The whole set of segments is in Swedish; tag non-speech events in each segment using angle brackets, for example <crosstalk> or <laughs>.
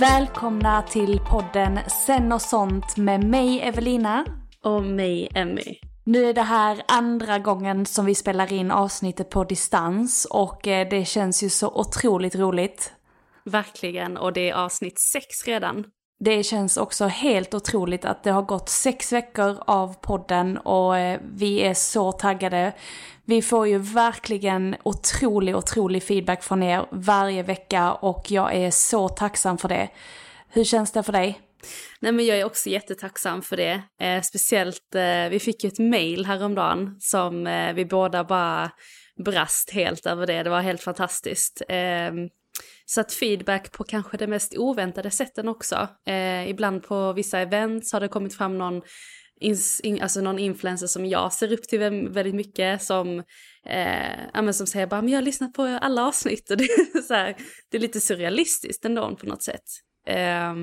Välkomna till podden Sen och sånt med mig Evelina. Och mig Emmy. Nu är det här andra gången som vi spelar in avsnittet på distans och eh, det känns ju så otroligt roligt. Verkligen, och det är avsnitt sex redan. Det känns också helt otroligt att det har gått sex veckor av podden och eh, vi är så taggade. Vi får ju verkligen otrolig, otrolig feedback från er varje vecka och jag är så tacksam för det. Hur känns det för dig? Nej men jag är också jättetacksam för det. Eh, speciellt, eh, vi fick ju ett mail häromdagen som eh, vi båda bara brast helt över det. Det var helt fantastiskt. Ehm, så att feedback på kanske det mest oväntade sätten också. Eh, ibland på vissa events har det kommit fram någon ins, in, alltså någon influencer som jag ser upp till väldigt mycket som, eh, ja, men som säger bara men jag har lyssnat på alla avsnitt <laughs> och det är, så här, det är lite surrealistiskt ändå på något sätt. Eh,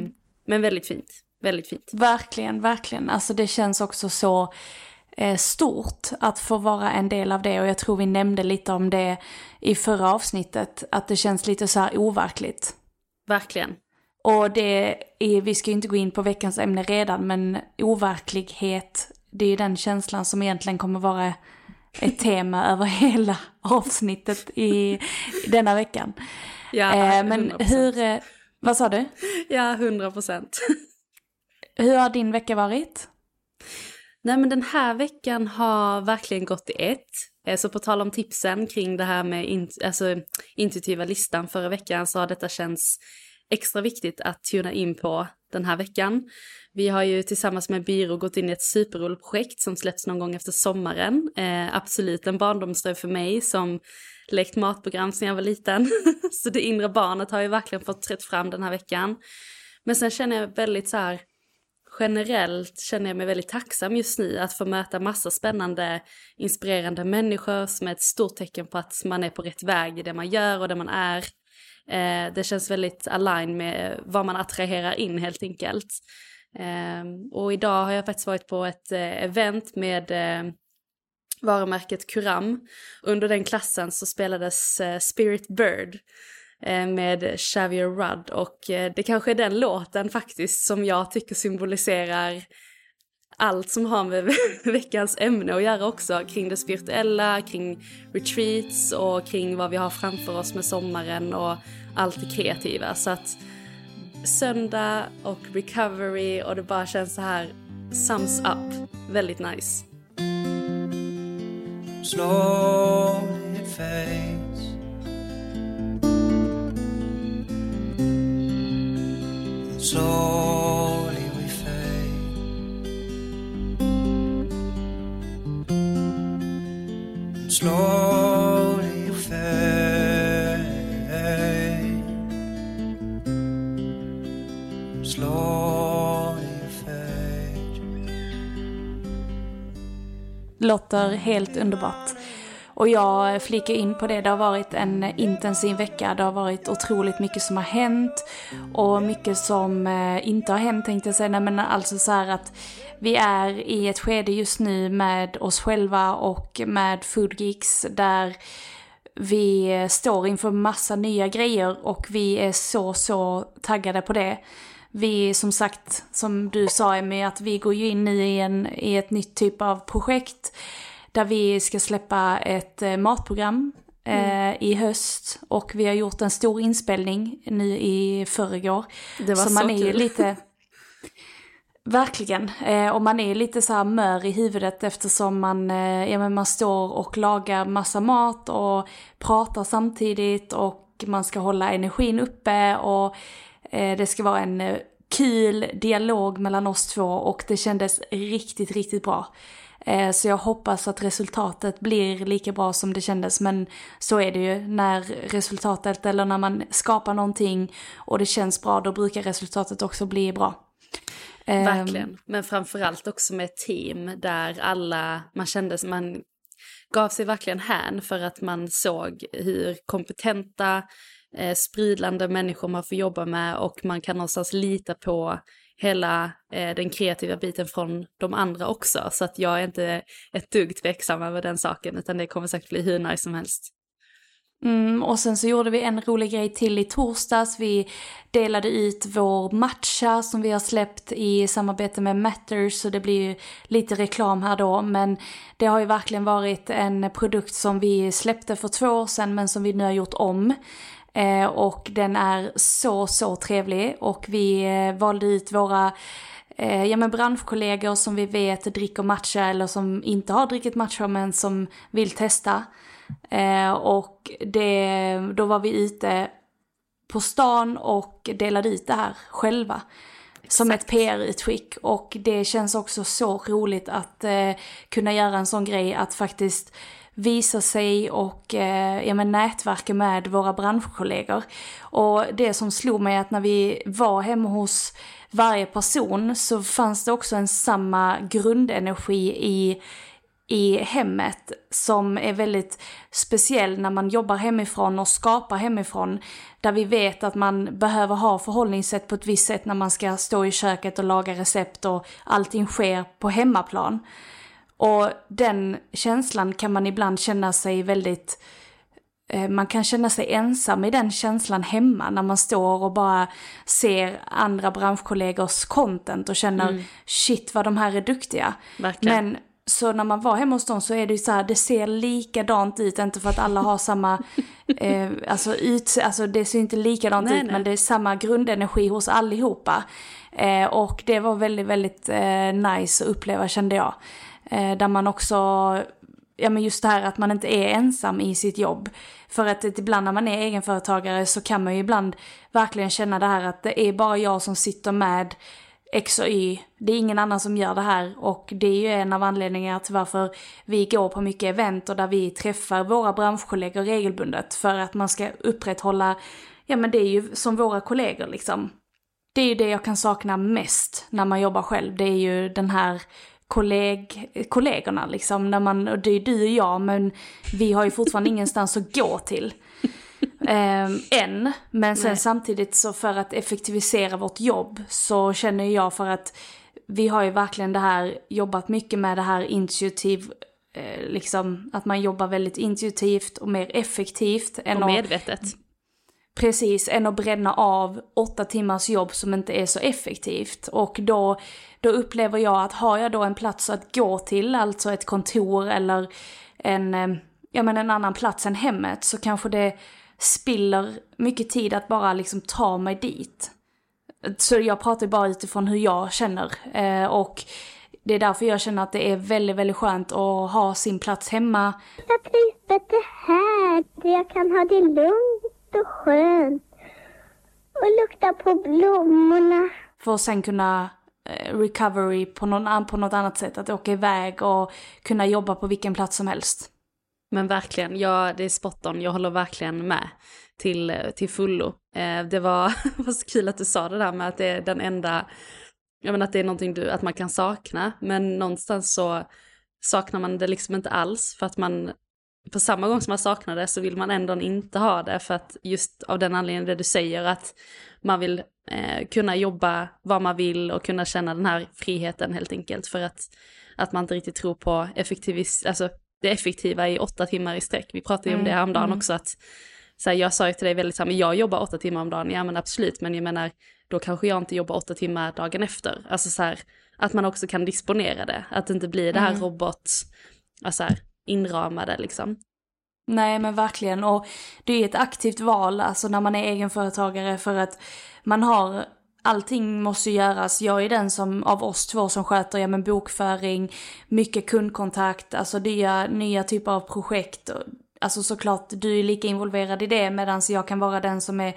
men väldigt fint, väldigt fint. Verkligen, verkligen. Alltså det känns också så stort att få vara en del av det och jag tror vi nämnde lite om det i förra avsnittet, att det känns lite så här overkligt. Verkligen. Och det är, vi ska ju inte gå in på veckans ämne redan, men overklighet, det är ju den känslan som egentligen kommer vara ett tema <laughs> över hela avsnittet i denna veckan. Ja, eh, men 100%. hur, eh, vad sa du? Ja, hundra procent. hur har din vecka varit? Nej men den här veckan har verkligen gått i ett. Eh, så på tal om tipsen kring det här med in, alltså, intuitiva listan förra veckan så har detta känts extra viktigt att tuna in på den här veckan. Vi har ju tillsammans med Byrå gått in i ett superroligt projekt som släpps någon gång efter sommaren. Eh, absolut en barndomsdröm för mig som lekt matprogram sedan jag var liten. <laughs> så det inre barnet har ju verkligen fått trätt fram den här veckan. Men sen känner jag väldigt så här, generellt känner jag mig väldigt tacksam just nu att få möta massa spännande, inspirerande människor som är ett stort tecken på att man är på rätt väg i det man gör och det man är. Eh, det känns väldigt align med vad man attraherar in helt enkelt. Eh, och idag har jag faktiskt varit på ett eh, event med eh, varumärket Kuram. Under den klassen så spelades eh, Spirit Bird Eh, med Xavier Rudd och eh, det kanske är den låten faktiskt som jag tycker symboliserar allt som har med <laughs> veckans ämne att göra också kring det spirituella, kring retreats och kring vad vi har framför oss med sommaren och allt det kreativa. Så att söndag och recovery och det bara känns så här sums up. Väldigt nice. Slowly fade fades Slowly we fade And Slowly you fade And Slowly you fade. Låter helt underbart. Och jag flikar in på det, det har varit en intensiv vecka, det har varit otroligt mycket som har hänt och mycket som eh, inte har hänt tänkte jag säga, Nej, men alltså så här att vi är i ett skede just nu med oss själva och med Foodgeeks där vi står inför massa nya grejer och vi är så, så taggade på det. Vi, som sagt, som du sa Emmy, att vi går ju in nu i, en, i ett nytt typ av projekt där vi ska släppa ett eh, matprogram eh, mm. i höst och vi har gjort en stor inspelning nu i förrgår. Det var så, så man är kul. lite <laughs> Verkligen, eh, och man är lite så här mör i huvudet eftersom man, ja, men man står och lagar massa mat och pratar samtidigt och man ska hålla energin uppe och det ska vara en kul dialog mellan oss två och det kändes riktigt, riktigt bra. Eh, så jag hoppas att resultatet blir lika bra som det kändes. Men så är det ju. När resultatet eller när man skapar någonting och det känns bra då brukar resultatet också bli bra. Ehm, verkligen, men framförallt också med ett team där alla, man kände som man gav sig verkligen hän för att man såg hur kompetenta, eh, sprudlande människor man får jobba med och man kan någonstans lita på hela eh, den kreativa biten från de andra också. Så att jag är inte ett dugg tveksam över den saken utan det kommer säkert bli hur nice som helst. Mm, och sen så gjorde vi en rolig grej till i torsdags. Vi delade ut vår matcha som vi har släppt i samarbete med Matters, så det blir ju lite reklam här då. Men det har ju verkligen varit en produkt som vi släppte för två år sedan men som vi nu har gjort om. Eh, och den är så, så trevlig och vi eh, valde ut våra eh, ja, men branschkollegor som vi vet dricker matcha eller som inte har druckit matcha men som vill testa. Och det, då var vi ute på stan och delade ut det här själva. Exakt. Som ett PR-utskick och det känns också så roligt att kunna göra en sån grej att faktiskt visa sig och eh, ja, men nätverka med våra branschkollegor. Och det som slog mig är att när vi var hemma hos varje person så fanns det också en samma grundenergi i i hemmet som är väldigt speciell när man jobbar hemifrån och skapar hemifrån. Där vi vet att man behöver ha förhållningssätt på ett visst sätt när man ska stå i köket och laga recept och allting sker på hemmaplan. Och den känslan kan man ibland känna sig väldigt eh, man kan känna sig ensam i den känslan hemma när man står och bara ser andra branschkollegors content och känner mm. shit vad de här är duktiga. Verkligen. Men så när man var hemma hos dem så är det ju så här, det ser likadant ut, inte för att alla har samma, <laughs> eh, alltså, ut, alltså det ser inte likadant nej, ut nej. men det är samma grundenergi hos allihopa. Eh, och det var väldigt, väldigt eh, nice att uppleva kände jag. Eh, där man också, ja men just det här att man inte är ensam i sitt jobb. För att ibland när man är egenföretagare så kan man ju ibland verkligen känna det här att det är bara jag som sitter med X och Y. Det är ingen annan som gör det här och det är ju en av anledningarna till varför vi går på mycket event och där vi träffar våra branschkollegor regelbundet. För att man ska upprätthålla, ja men det är ju som våra kollegor liksom. Det är ju det jag kan sakna mest när man jobbar själv. Det är ju den här kolleg, kollegorna liksom. När man, och det är du och jag men vi har ju fortfarande ingenstans att gå till <laughs> eh, än. Men sen Nej. samtidigt så för att effektivisera vårt jobb så känner jag för att vi har ju verkligen det här, jobbat mycket med det här intuitiv, eh, liksom att man jobbar väldigt intuitivt och mer effektivt. Än och medvetet. Att, precis, än att bränna av åtta timmars jobb som inte är så effektivt. Och då, då upplever jag att har jag då en plats att gå till, alltså ett kontor eller en, eh, ja men en annan plats än hemmet, så kanske det spiller mycket tid att bara liksom ta mig dit. Så jag pratar bara utifrån hur jag känner. Eh, och det är därför jag känner att det är väldigt, väldigt skönt att ha sin plats hemma. Jag trivs bättre här, där jag kan ha det lugnt och skönt. Och lukta på blommorna. För att sen kunna eh, recovery på, någon, på något annat sätt. Att åka iväg och kunna jobba på vilken plats som helst. Men verkligen, ja, det är spot on. Jag håller verkligen med till, till fullo. Eh, det var, <laughs> var så kul att du sa det där med att det är den enda, jag menar att det är någonting du, att man kan sakna, men någonstans så saknar man det liksom inte alls för att man på samma gång som man saknar det så vill man ändå inte ha det för att just av den anledningen det du säger att man vill eh, kunna jobba vad man vill och kunna känna den här friheten helt enkelt för att, att man inte riktigt tror på effektivis, alltså det effektiva i åtta timmar i sträck. Vi pratade ju om det Mm, häromdagen mm. också att så här, jag sa ju till dig väldigt samma, jag jobbar åtta timmar om dagen, ja men absolut, men jag menar då kanske jag inte jobbar åtta timmar dagen efter. Alltså så här, att man också kan disponera det, att det inte blir det här Mm. robot, alltså här, inramade liksom. Nej men verkligen och det är ett aktivt val alltså när man är egenföretagare för att man har Allting måste ju göras. Jag är den som av oss två som sköter ja, men bokföring, mycket kundkontakt, alltså nya, nya typer av projekt. Alltså såklart, du är lika involverad i det medan jag kan vara den som är,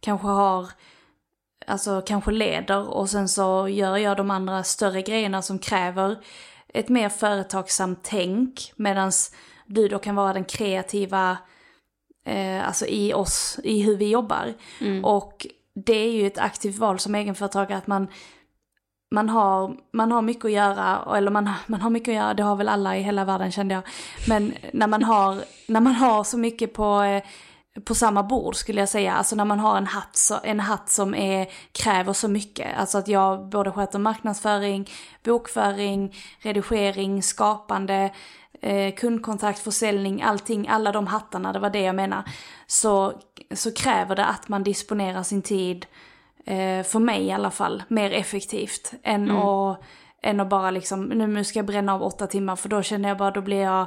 kanske har, alltså kanske leder och sen så gör jag de andra större grejerna som kräver ett mer företagsamt tänk medans du då kan vara den kreativa, eh, alltså i oss, i hur vi jobbar. Och det är ju ett aktivt val som egenföretagare att man, man, har, man har mycket att göra, eller man, <laughs> man har mycket att göra, det har väl alla i hela världen kände jag. Men när man har, när man har så mycket på, eh, på samma bord skulle jag säga, alltså när man har en hatt, så, en hatt som är, kräver så mycket. Alltså att jag både sköter marknadsföring, bokföring, redigering, skapande, eh, kundkontakt, försäljning, allting, alla de hattarna, det var det jag menar. Så, så kräver det att man disponerar sin tid, eh, för mig i alla fall, mer effektivt än, att, än att bara liksom, nu ska jag bränna av åtta timmar för då känner jag bara, då blir jag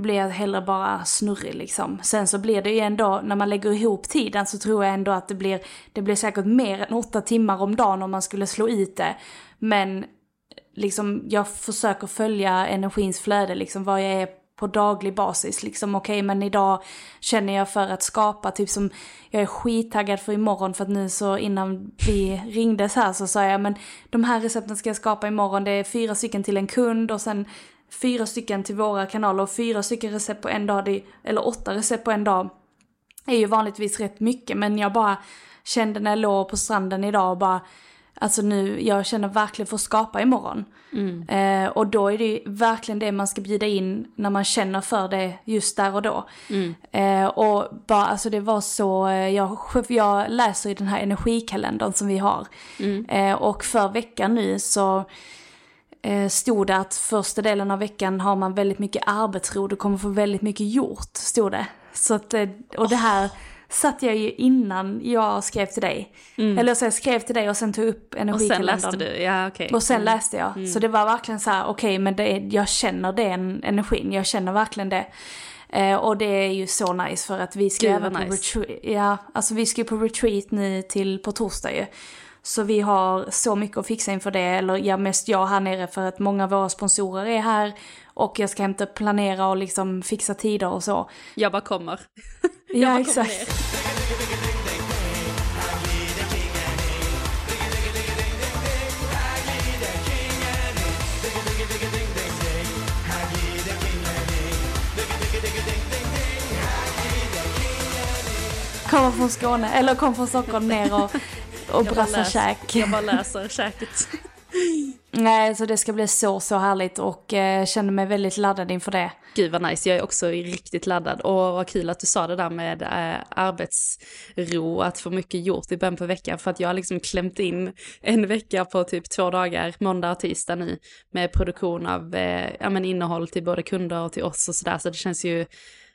då blir jag hellre bara snurrig liksom. Sen så blir det ju ändå, när man lägger ihop tiden så tror jag ändå att det blir, det blir säkert mer än åtta timmar om dagen om man skulle slå ut det. Men liksom, jag försöker följa energins flöde, liksom vad jag är på daglig basis. Liksom okej, men idag känner jag för att skapa, typ som jag är skittaggad för imorgon för att nu så innan vi ringdes här så sa jag men de här recepten ska jag skapa imorgon, det är fyra stycken till en kund och sen fyra stycken till våra kanaler och fyra stycken recept på en dag, det, eller åtta recept på en dag är ju vanligtvis rätt mycket men jag bara kände när jag låg på stranden idag och bara Alltså nu, jag känner verkligen för att skapa imorgon. Eh, och då är det verkligen det man ska bjuda in när man känner för det just där och då. Eh, och bara, alltså det var så, eh, jag, jag läser i den här energikalendern som vi har. Eh, och för veckan nu så eh, stod det att första delen av veckan har man väldigt mycket arbetsro, du kommer få väldigt mycket gjort, stod det. Så att, eh, och det här satt jag ju innan jag skrev till dig. Eller så jag skrev till dig och sen tog upp Och sen energikalendern. läste du, ja okej. Och sen läste jag. Så det var verkligen så här, okej men det jag känner den energin, jag känner verkligen det. Eh, och det är ju så nice för att vi ska Gud, även på nice. retreat, ja, alltså vi ska på retreat nu till på torsdag ju. Så vi har så mycket att fixa inför det, eller ja mest jag här nere för att många av våra sponsorer är här. Och jag ska hämta, planera och liksom fixa tider och så. Jag bara kommer. <laughs> Ja bara kommer exakt. Kommer från Skåne, eller kom från Stockholm ner och, och brassar käk. Jag bara läser käket. <laughs> Nej, så det ska bli så, så härligt och eh, känner mig väldigt laddad inför det. Gud vad nice, jag är också riktigt laddad. Och vad kul att du sa det där med äh, arbetsro, att få mycket gjort i början på veckan. För att jag har liksom klämt in en vecka på typ två dagar, måndag och tisdag nu, med produktion av eh, ja, men innehåll till både kunder och till oss och sådär. Så det känns ju,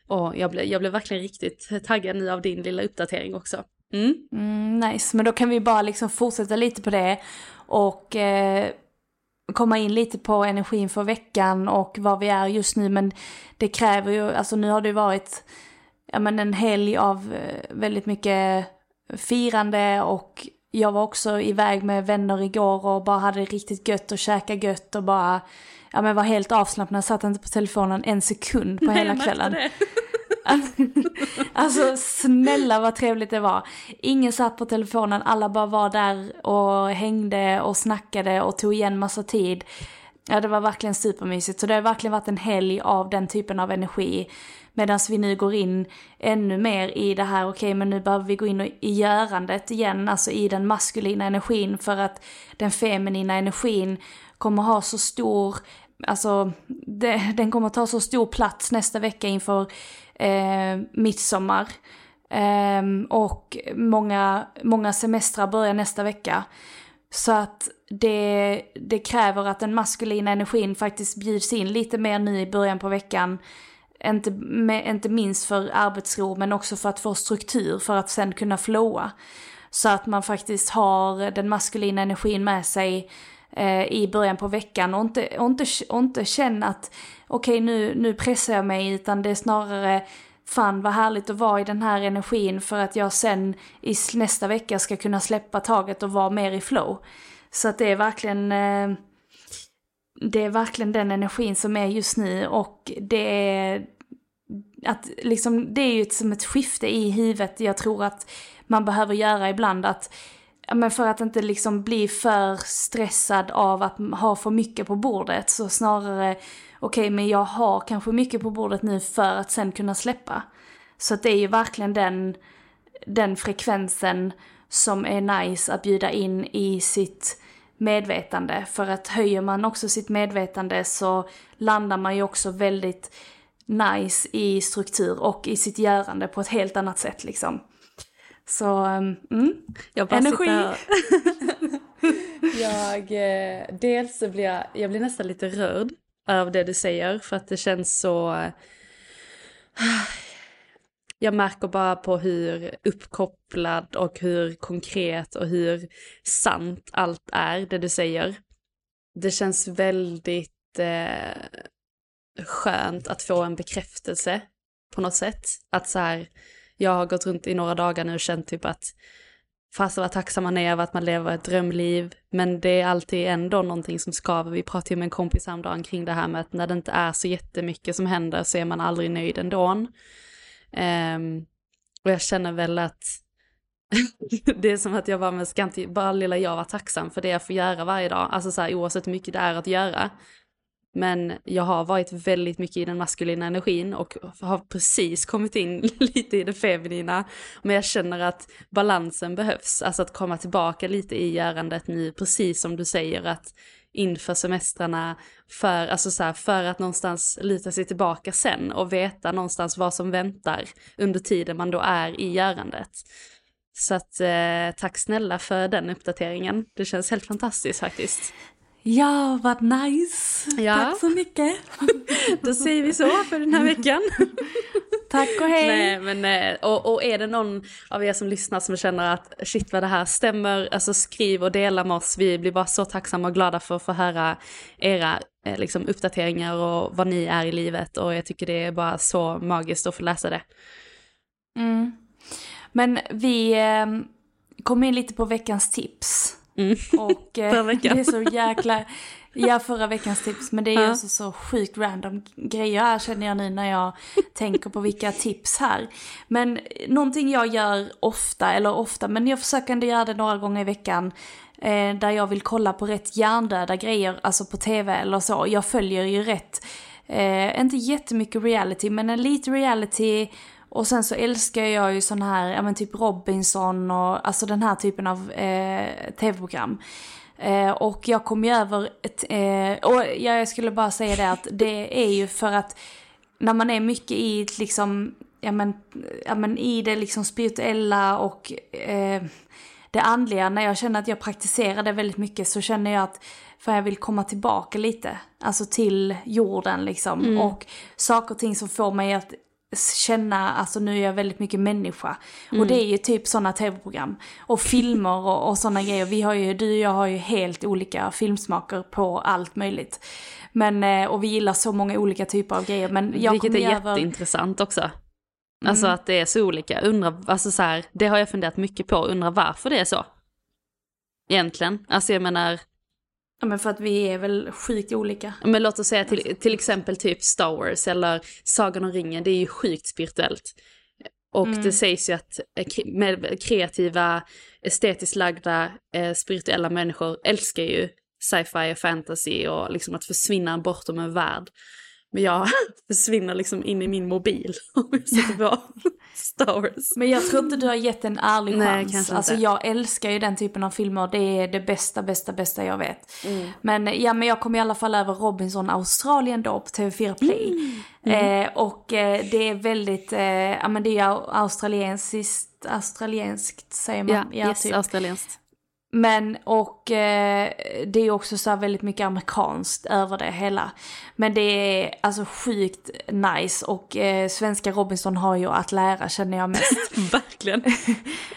åh, jag, blev, jag blev verkligen riktigt taggad nu av din lilla uppdatering också. Mm. Mm, nice, men då kan vi bara liksom fortsätta lite på det och eh, komma in lite på energin för veckan och var vi är just nu. Men det kräver ju, alltså nu har det ju varit ja, men en helg av eh, väldigt mycket firande och jag var också iväg med vänner igår och bara hade det riktigt gött och käka gött och bara Ja men var helt avslappnad, satt inte på telefonen en sekund på Nej, hela kvällen. <laughs> <laughs> Alltså snälla vad trevligt det var. Ingen satt på telefonen, alla bara var där och hängde och snackade och tog igen massa tid. ja, det var verkligen supermysigt. Så det har verkligen varit en helg av den typen av energi. Medan vi nu går in ännu mer i det här, okej okay, men nu behöver vi gå in i görandet igen, alltså i den maskulina energin för att den feminina energin kommer ha så stor, alltså det, den kommer ta så stor plats nästa vecka inför eh, midsommar. Eh, och många, många semestrar börjar nästa vecka. Så att det, det kräver att den maskulina energin faktiskt bjuds in lite mer nu i början på veckan. Inte, med, inte minst för arbetsro men också för att få struktur för att sen kunna flowa. Så att man faktiskt har den maskulina energin med sig eh, i början på veckan och inte, och inte, och inte känna att okej okay, nu, nu pressar jag mig utan det är snarare fan vad härligt att vara i den här energin för att jag sen i nästa vecka ska kunna släppa taget och vara mer i flow. Så att det är verkligen eh, det är verkligen den energin som är just nu och det är att liksom, det är ju som ett skifte i huvudet jag tror att man behöver göra ibland att men för att inte liksom bli för stressad av att ha för mycket på bordet så snarare okej okay, men jag har kanske mycket på bordet nu för att sen kunna släppa. Så att det är ju verkligen den, den frekvensen som är nice att bjuda in i sitt medvetande. För att höjer man också sitt medvetande så landar man ju också väldigt nice i struktur och i sitt görande på ett helt annat sätt liksom. Så, um, mm. Jag bara Energi. <laughs> jag, eh, dels så blir jag, jag blir nästan lite rörd av det du säger för att det känns så... <sighs> Jag märker bara på hur uppkopplad och hur konkret och hur sant allt är, det du säger. Det känns väldigt eh, skönt att få en bekräftelse på något sätt. Att så här, jag har gått runt i några dagar nu och känt typ att fast vad tacksam man är över att man lever ett drömliv, men det är alltid ändå någonting som skaver. Vi pratade ju med en kompis häromdagen kring det här med att när det inte är så jättemycket som händer så är man aldrig nöjd ändå. Um, och jag känner väl att <laughs> det är som att jag bara, men ska inte bara lilla jag vara tacksam för det jag får göra varje dag, alltså så här, oavsett hur mycket det är att göra. Men jag har varit väldigt mycket i den maskulina energin och har precis kommit in <laughs> lite i det feminina. Men jag känner att balansen behövs, alltså att komma tillbaka lite i görandet nu, precis som du säger att inför semestrarna för, alltså så här, för att någonstans lita sig tillbaka sen och veta någonstans vad som väntar under tiden man då är i görandet. Så att eh, tack snälla för den uppdateringen. Det känns helt fantastiskt faktiskt. Ja, vad nice! Ja. Tack så mycket! <laughs> Då säger vi så för den här veckan. <laughs> Tack och hej! Nej, men, eh, och, och är det någon av er som lyssnar som känner att shit vad det här stämmer, alltså skriv och dela med oss. Vi blir bara så tacksamma och glada för att få höra era eh, liksom, uppdateringar och vad ni är i livet. Och jag tycker det är bara så magiskt att få läsa det. Mm. Men vi eh, kommer in lite på veckans tips. Mm. Och <laughs> eh, det är så jäkla, ja förra veckans tips, men det är ju också så sjukt random grejer här känner jag nu när jag tänker på vilka tips här. Men någonting jag gör ofta, eller ofta, men jag försöker ändå göra det några gånger i veckan, eh, där jag vill kolla på rätt hjärndöda grejer, alltså på tv eller så. Jag följer ju rätt, eh, inte jättemycket reality, men en lite reality och sen så älskar jag ju sån här, ja men typ Robinson och alltså den här typen av eh, tv-program. Eh, och jag kom ju över ett, eh, och jag skulle bara säga det att det är ju för att när man är mycket i liksom, ja men, ja men i det liksom spirituella och eh, det andliga, när jag känner att jag praktiserar det väldigt mycket så känner jag att för jag vill komma tillbaka lite, alltså till jorden liksom. Mm. Och saker och ting som får mig att känna, alltså nu är jag väldigt mycket människa. Mm. Och det är ju typ sådana tv-program. Och <laughs> filmer och, och sådana grejer. Vi har ju, du och jag har ju helt olika filmsmaker på allt möjligt. Men, eh, och vi gillar så många olika typer av grejer. Men jag Vilket är över... jätteintressant också. Alltså mm. att det är så olika. Undrar, alltså så här, det har jag funderat mycket på, undrar varför det är så. Egentligen. Alltså jag menar, Ja men för att vi är väl sjukt olika. Men låt oss säga till, till exempel typ Star Wars eller Sagan om ringen, det är ju sjukt spirituellt. Och mm. det sägs ju att med kreativa, estetiskt lagda, eh, spirituella människor älskar ju sci-fi och fantasy och liksom att försvinna bortom en värld. Men jag <laughs> försvinner liksom in i min mobil <laughs> om jag sätter på Star Wars. Men jag tror inte du har gett en ärlig Nej, chans. kanske Alltså inte. jag älskar ju den typen av filmer. Det är det bästa, bästa, bästa jag vet. Mm. Men ja, men jag kom i alla fall över Robinson Australien då på TV4 Play. Mm. Eh, och eh, det är väldigt, eh, ja men det är ju australiensiskt, australienskt säger man. Ja, yes, typ. australienskt. Men och eh, det är också så här väldigt mycket amerikanskt över det hela. Men det är alltså sjukt nice och eh, svenska Robinson har ju att lära känner jag mest. <laughs> Verkligen.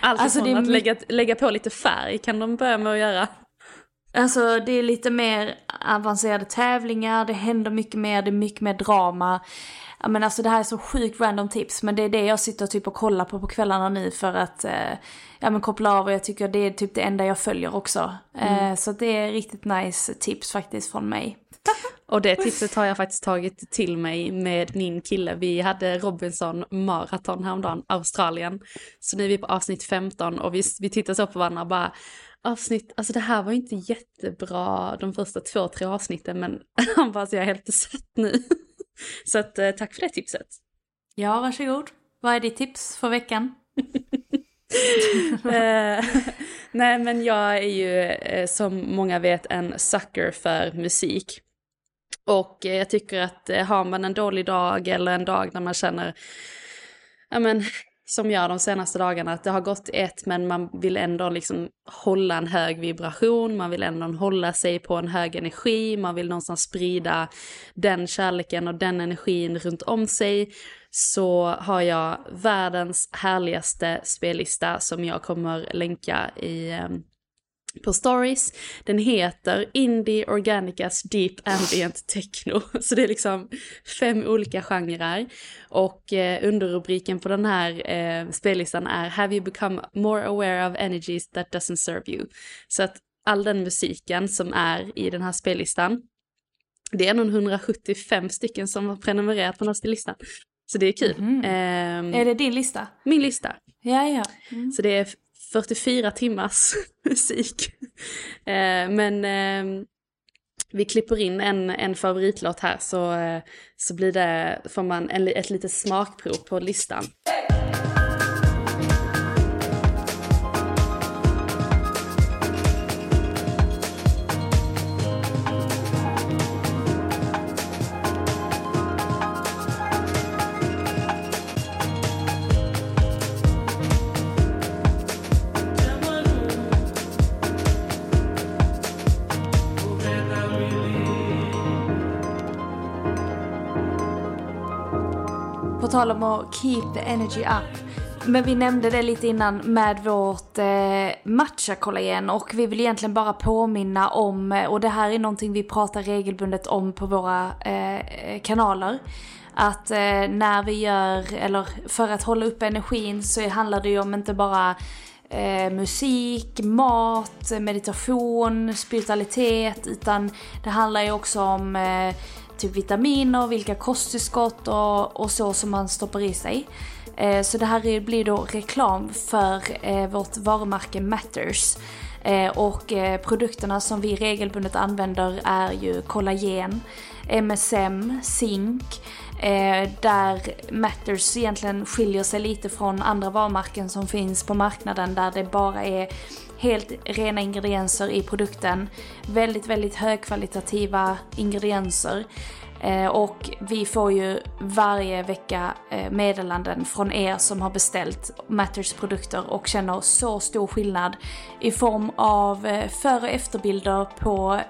Allt Alltså, är att lägga, lägga på lite färg kan de börja med att göra. Alltså det är lite mer avancerade tävlingar, det händer mycket mer, det är mycket mer drama. Ja, men alltså det här är så sjukt random tips men det är det jag sitter typ och kollar på på kvällarna nu för att eh, ja, men koppla av och jag tycker det är typ det enda jag följer också. Eh, så det är riktigt nice tips faktiskt från mig. <laughs> Och det tipset har jag faktiskt tagit till mig med min kille. Vi hade Robinson maraton häromdagen, Australien. Så nu är vi på avsnitt 15 och vi, vi tittar så på varandra och bara avsnitt, alltså det här var inte jättebra de första två, tre avsnitten men <laughs> han bara så jag är helt besatt nu. Så att eh, tack för det tipset. Ja, varsågod. Vad är ditt tips för veckan? <laughs> Eh, <laughs> Nej men jag är ju eh, som många vet en sucker för musik. Och eh, jag tycker att har man en dålig dag eller en dag när man känner, ja men som jag de senaste dagarna, att det har gått ett men man vill ändå liksom hålla en hög vibration, man vill ändå hålla sig på en hög energi, man vill någonstans sprida den kärleken och den energin runt om sig. Så har jag världens härligaste spellista som jag kommer länka i ehm, på stories. Den heter Indie Organicas Deep Ambient Techno. <laughs> Så det är liksom fem olika genrer. Och eh, underrubriken på den här eh, spellistan är Have you become more aware of energies that doesn't serve you? Så att all den musiken som är i den här spellistan, det är nog 175 stycken som har prenumererat på den här listan. Så det är kul. Ehm, Är det din lista? Min lista. Ja, ja. Mm. Så det är 44 timmars <laughs> musik. Eh, men eh, vi klipper in en, en favoritlåt här så, eh, så blir det, får man en, ett litet smakprov på listan. Hey! Tal om att keep the energy up. Men vi nämnde det lite innan med vårt eh, matcha-kollagen och vi vill egentligen bara påminna om, eh, och det här är någonting vi pratar regelbundet om på våra eh, kanaler. Att eh, när vi gör, eller för att hålla upp energin så handlar det ju om inte bara eh, musik, mat, meditation, spiritualitet utan det handlar ju också om eh, typ vitaminer, vilka kosttillskott och, och så som man stoppar i sig. Eh, så det här blir då reklam för eh, vårt varumärke Matters. Eh, och eh, produkterna som vi regelbundet använder är ju kollagen, MSM, zink, eh, där Matters egentligen skiljer sig lite från andra varumärken som finns på marknaden där det bara är helt rena ingredienser i produkten. Väldigt, väldigt högkvalitativa ingredienser. Eh, och vi får ju varje vecka eh, meddelanden från er som har beställt Matters produkter och känner så stor skillnad i form av eh, före och efterbilder på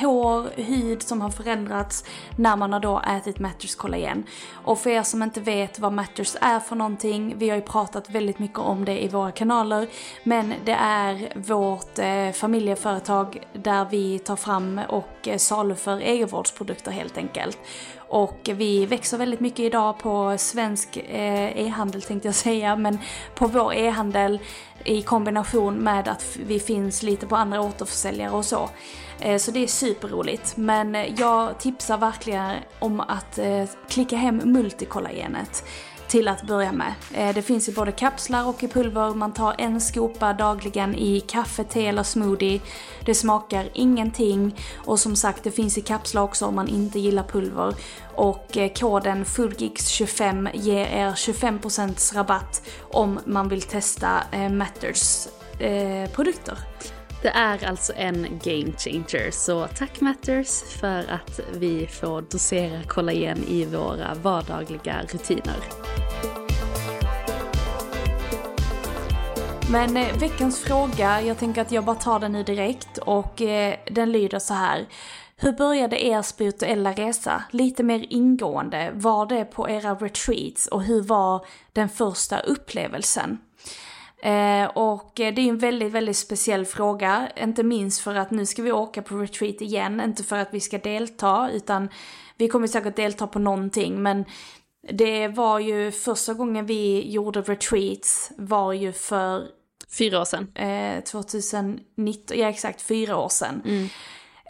hår, hud som har förändrats när man har då ätit Matters kollagen. Och för er som inte vet vad Matters är för någonting, vi har ju pratat väldigt mycket om det i våra kanaler, men det är vårt familjeföretag där vi tar fram och saluför egenvårdsprodukter helt enkelt. Och vi växer väldigt mycket idag på svensk eh, e-handel tänkte jag säga, men på vår e-handel i kombination med att vi finns lite på andra återförsäljare och så. Eh, så det är superroligt. Men eh, jag tipsar verkligen om att klicka hem multikollagenet till att börja med. Eh, det finns i både kapslar och i pulver. Man tar en skopa dagligen i kaffe, te eller smoothie. Det smakar ingenting och som sagt det finns i kapslar också om man inte gillar pulver. Och eh, koden FoodGeeks25 ger er 25% rabatt om man vill testa eh, Matters produkter. Det är alltså en game changer, så tack Matters för att vi får dosera kollagen i våra vardagliga rutiner. Men eh, veckans fråga, jag tänker att jag bara tar den nu direkt och eh, den lyder så här. Hur började er spirituella resa? Lite mer ingående. Var det på era retreats och hur var den första upplevelsen? Eh, och det är en väldigt, väldigt speciell fråga. Inte minst för att nu ska vi åka på retreat igen. Inte för att vi ska delta, utan vi kommer säkert delta på någonting. Men det var ju första gången vi gjorde retreats var ju för... Fyra år sedan. Eh, 2019, ja exakt fyra år sedan. Mm.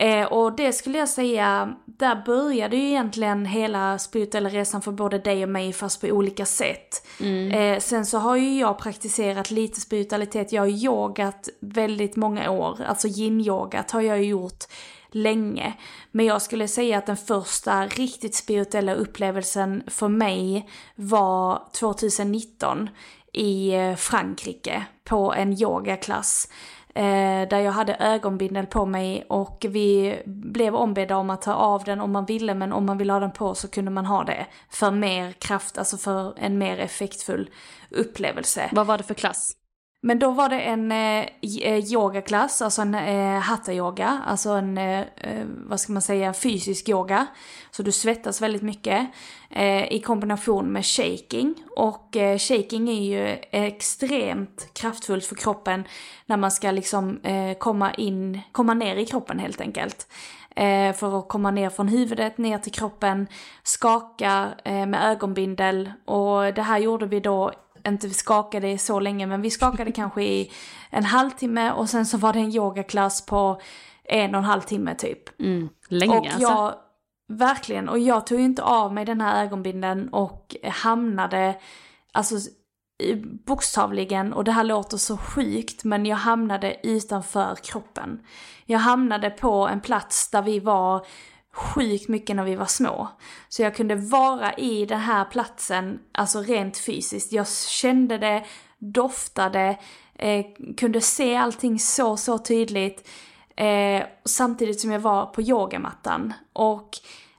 Eh, och det skulle jag säga, där började ju egentligen hela spirituella resan för både dig och mig fast på olika sätt. Mm. Eh, sen så har ju jag praktiserat lite spiritualitet, jag har yogat väldigt många år, alltså yin-yogat har jag ju gjort länge. Men jag skulle säga att den första riktigt spirituella upplevelsen för mig var 2019 i eh, Frankrike på en yogaklass. Eh, där jag hade ögonbindel på mig och vi blev ombedda om att ta av den om man ville men om man ville ha den på så kunde man ha det. För mer kraft, alltså för en mer effektfull upplevelse. Vad var det för klass? Men då var det en eh, eh yogaklass, alltså en eh, hatta-yoga, alltså en, eh, eh, vad ska man säga, fysisk yoga. Så du svettas väldigt mycket eh, i kombination med shaking. Och eh, shaking är ju extremt kraftfullt för kroppen när man ska liksom eh, komma in, komma ner i kroppen helt enkelt. Eh, för att komma ner från huvudet ner till kroppen, skaka med ögonbindel och det här gjorde vi då inte vi skakade så länge, men vi skakade kanske i en halvtimme och sen så var det en yogaklass på en och en halv timme typ. Mm, länge och jag, alltså. Verkligen, och jag tog ju inte av mig den här ögonbinden och hamnade, alltså bokstavligen, och det här låter så sjukt, men jag hamnade utanför kroppen. Jag hamnade på en plats där vi var sjukt mycket när vi var små. Så jag kunde vara i den här platsen, alltså rent fysiskt. Jag kände det, doftade, eh, kunde se allting så, så tydligt. Eh, samtidigt som jag var på yogamattan. Och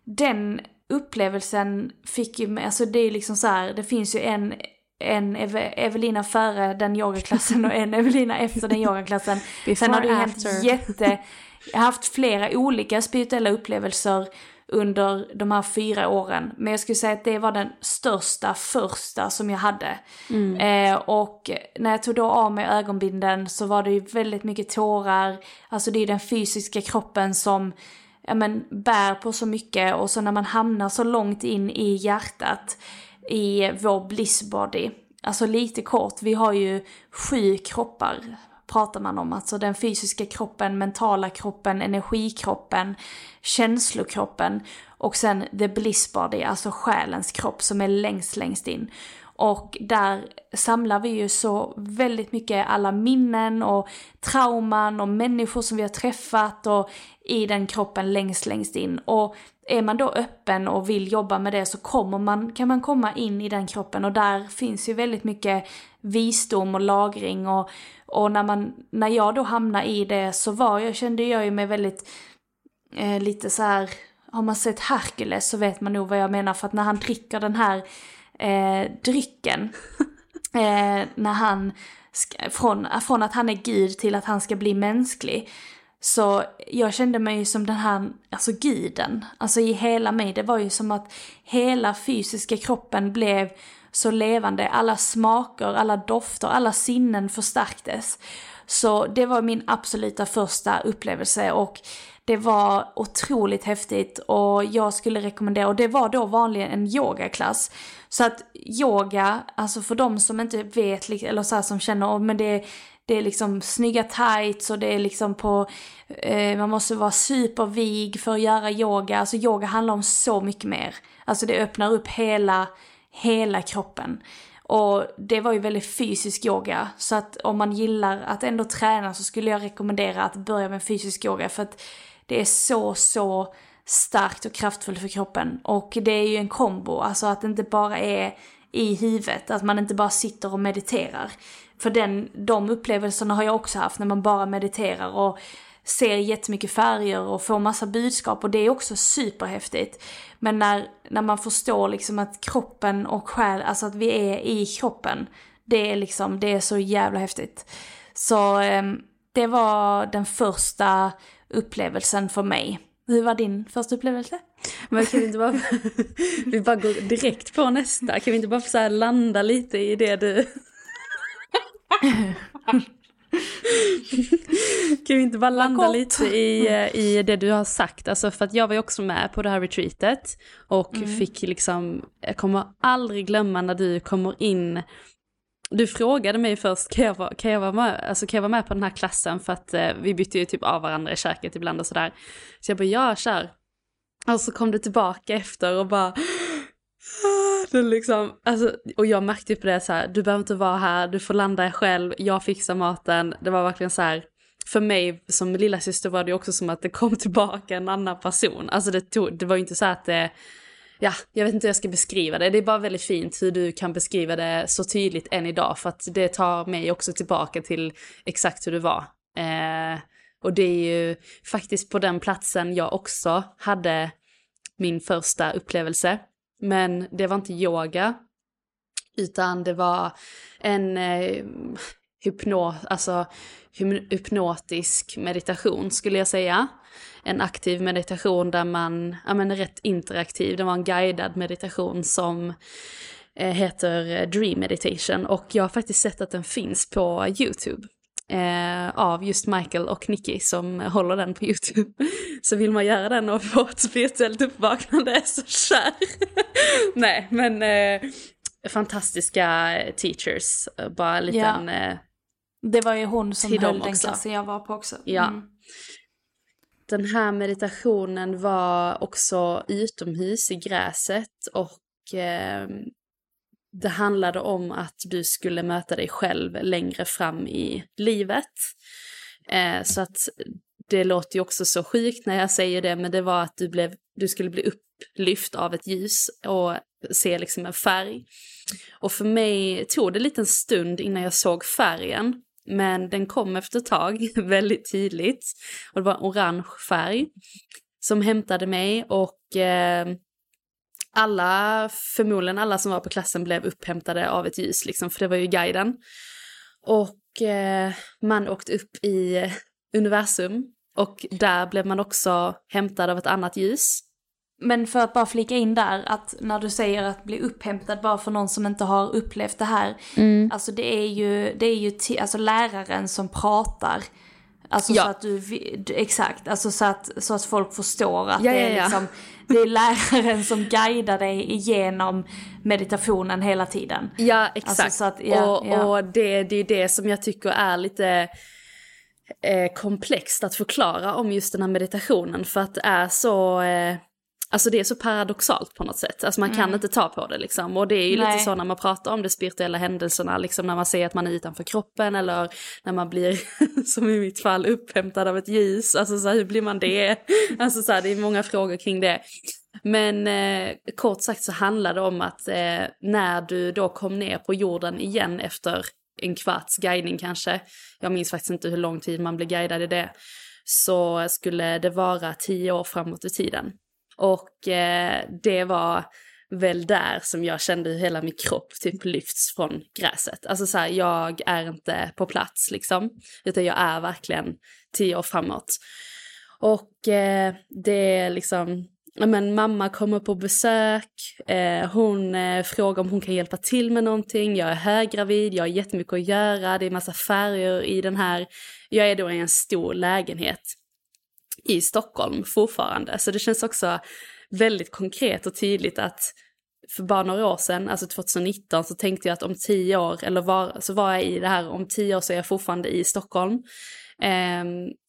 den upplevelsen fick ju mig, alltså det är liksom så här, det finns ju en en Eve Evelina före den yogaklassen och en <laughs> Evelina efter den yogaklassen. Sen har det hänt jätte, <laughs> jag har haft flera olika spirituella upplevelser under de här fyra åren. Men jag skulle säga att det var den största första som jag hade. Mm. Eh, och när jag tog då av mig ögonbinden så var det ju väldigt mycket tårar. Alltså det är den fysiska kroppen som ja, men, bär på så mycket och så när man hamnar så långt in i hjärtat i vår blissbody. Alltså lite kort, vi har ju sju kroppar pratar man om. Alltså den fysiska kroppen, mentala kroppen, energikroppen, känslokroppen och sen the bliss body, alltså själens kropp som är längst, längst in. Och där samlar vi ju så väldigt mycket alla minnen och trauman och människor som vi har träffat och i den kroppen längst, längst in. Och är man då öppen och vill jobba med det så kommer man, kan man komma in i den kroppen. Och där finns ju väldigt mycket visdom och lagring. Och, och när, man, när jag då hamnade i det så var jag, kände jag ju mig väldigt eh, lite så här, har man sett Herkules så vet man nog vad jag menar. För att när han dricker den här eh, drycken, <laughs> eh, när han, från, från att han är gud till att han ska bli mänsklig, så jag kände mig som den här, alltså guden. Alltså i hela mig, det var ju som att hela fysiska kroppen blev så levande. Alla smaker, alla dofter, alla sinnen förstärktes. Så det var min absoluta första upplevelse och det var otroligt häftigt och jag skulle rekommendera, och det var då vanligen en yogaklass. Så att yoga, alltså för de som inte vet, eller så här, som känner, men det det är liksom snygga tights och det är liksom på, eh, man måste vara supervig för att göra yoga. Alltså yoga handlar om så mycket mer. Alltså det öppnar upp hela, hela kroppen. Och det var ju väldigt fysisk yoga, så att om man gillar att ändå träna så skulle jag rekommendera att börja med fysisk yoga för att det är så, så starkt och kraftfullt för kroppen. Och det är ju en kombo, alltså att det inte bara är i huvudet, att man inte bara sitter och mediterar. För den, de upplevelserna har jag också haft när man bara mediterar och ser jättemycket färger och får massa budskap och det är också superhäftigt. Men när, när man förstår liksom att kroppen och själ, alltså att vi är i kroppen, det är liksom, det är så jävla häftigt. Så eh, det var den första upplevelsen för mig. Hur var din första upplevelse? Men kan vi inte bara, <laughs> vi bara går direkt på nästa? Kan vi inte bara så landa lite i det du... <laughs> kan vi inte bara landa lite i, i det du har sagt? Alltså för att jag var ju också med på det här retreatet och mm. fick liksom, jag kommer aldrig glömma när du kommer in du frågade mig först, kan jag, vara, kan, jag vara med, alltså, kan jag vara med på den här klassen? För att eh, vi bytte ju typ av varandra i köket ibland och sådär. Så jag bara, ja kör. Och så kom du tillbaka efter och bara, <laughs> den liksom, alltså, och jag märkte ju på det så här, du behöver inte vara här, du får landa själv, jag fixar maten. Det var verkligen så här, för mig som lilla syster var det också som att det kom <laughs> tillbaka en annan person. Alltså det, tog, det var ju inte så att det, ja, jag vet inte hur jag ska beskriva det. Det är bara väldigt fint hur du kan beskriva det så tydligt än idag. För att det tar mig också tillbaka till exakt hur det var. Eh, och det är ju faktiskt på den platsen jag också hade min första upplevelse. Men det var inte yoga, utan det var en eh, hypno, alltså, hypnotisk meditation skulle jag säga. En aktiv meditation där man, ja men rätt interaktiv, det var en guidad meditation som eh, heter eh, Dream Meditation. Och jag har faktiskt sett att den finns på YouTube eh, av just Michael och Nicky som håller den på YouTube. <laughs> Så vill man göra den och få ett spirituellt uppvaknande <laughs> så kör! <laughs> Nej, men eh, fantastiska teachers, bara en liten... Ja. Eh, det var ju hon som höll den klassen jag var på också. Mm. Ja. Den här meditationen var också utomhus i gräset och eh, det handlade om att du skulle möta dig själv längre fram i livet. Eh, så att det låter ju också så sjukt när jag säger det, men det var att du, blev, du skulle bli upplyft av ett ljus och se liksom en färg. Och för mig tog det en liten stund innan jag såg färgen, men den kom efter ett tag <laughs> väldigt tydligt. Och det var en orange färg som hämtade mig och eh, alla, förmodligen alla som var på klassen blev upphämtade av ett ljus liksom, för det var ju guiden. Och eh, man åkte upp i universum och där blev man också hämtad av ett annat ljus. Men för att bara flika in där, att när du säger att bli upphämtad bara för någon som inte har upplevt det här. Mm. Alltså det är ju, det är ju alltså läraren som pratar. Alltså ja. så att du, exakt, alltså så att, så att folk förstår att ja, det är liksom, det är läraren som guidar dig igenom meditationen hela tiden. Ja, exakt. Alltså att, och, och det, det är det som jag tycker är lite eh, komplext att förklara om just den här meditationen, för att det är så eh, Alltså det är så paradoxalt på något sätt, alltså man kan mm. inte ta på det liksom. Och det är ju Nej. lite så när man pratar om de spirituella händelserna, liksom när man ser att man är utanför kroppen eller när man blir, <laughs> som i mitt fall, upphämtad av ett ljus. Alltså så här, hur blir man det? <laughs> Alltså så här, det är många frågor kring det. Men eh, kort sagt så handlar det om att eh, när du då kom ner på jorden igen efter en kvarts guidning kanske, jag minns faktiskt inte hur lång tid man blev guidad i det, så skulle det vara tio år framåt i tiden. Och eh, det var väl där som jag kände hur hela min kropp typ lyfts från gräset. Alltså så här, jag är inte på plats liksom, utan jag är verkligen tio år framåt. Och eh, det är liksom, men mamma kommer på besök, eh, hon eh, frågar om hon kan hjälpa till med någonting, jag är höggravid, jag har jättemycket att göra, det är massa färger i den här, jag är då i en stor lägenhet i Stockholm fortfarande. Så det känns också väldigt konkret och tydligt att för bara några år sedan, alltså 2019, så tänkte jag att om tio år, eller var, så var jag i det här, om tio år så är jag fortfarande i Stockholm. Eh,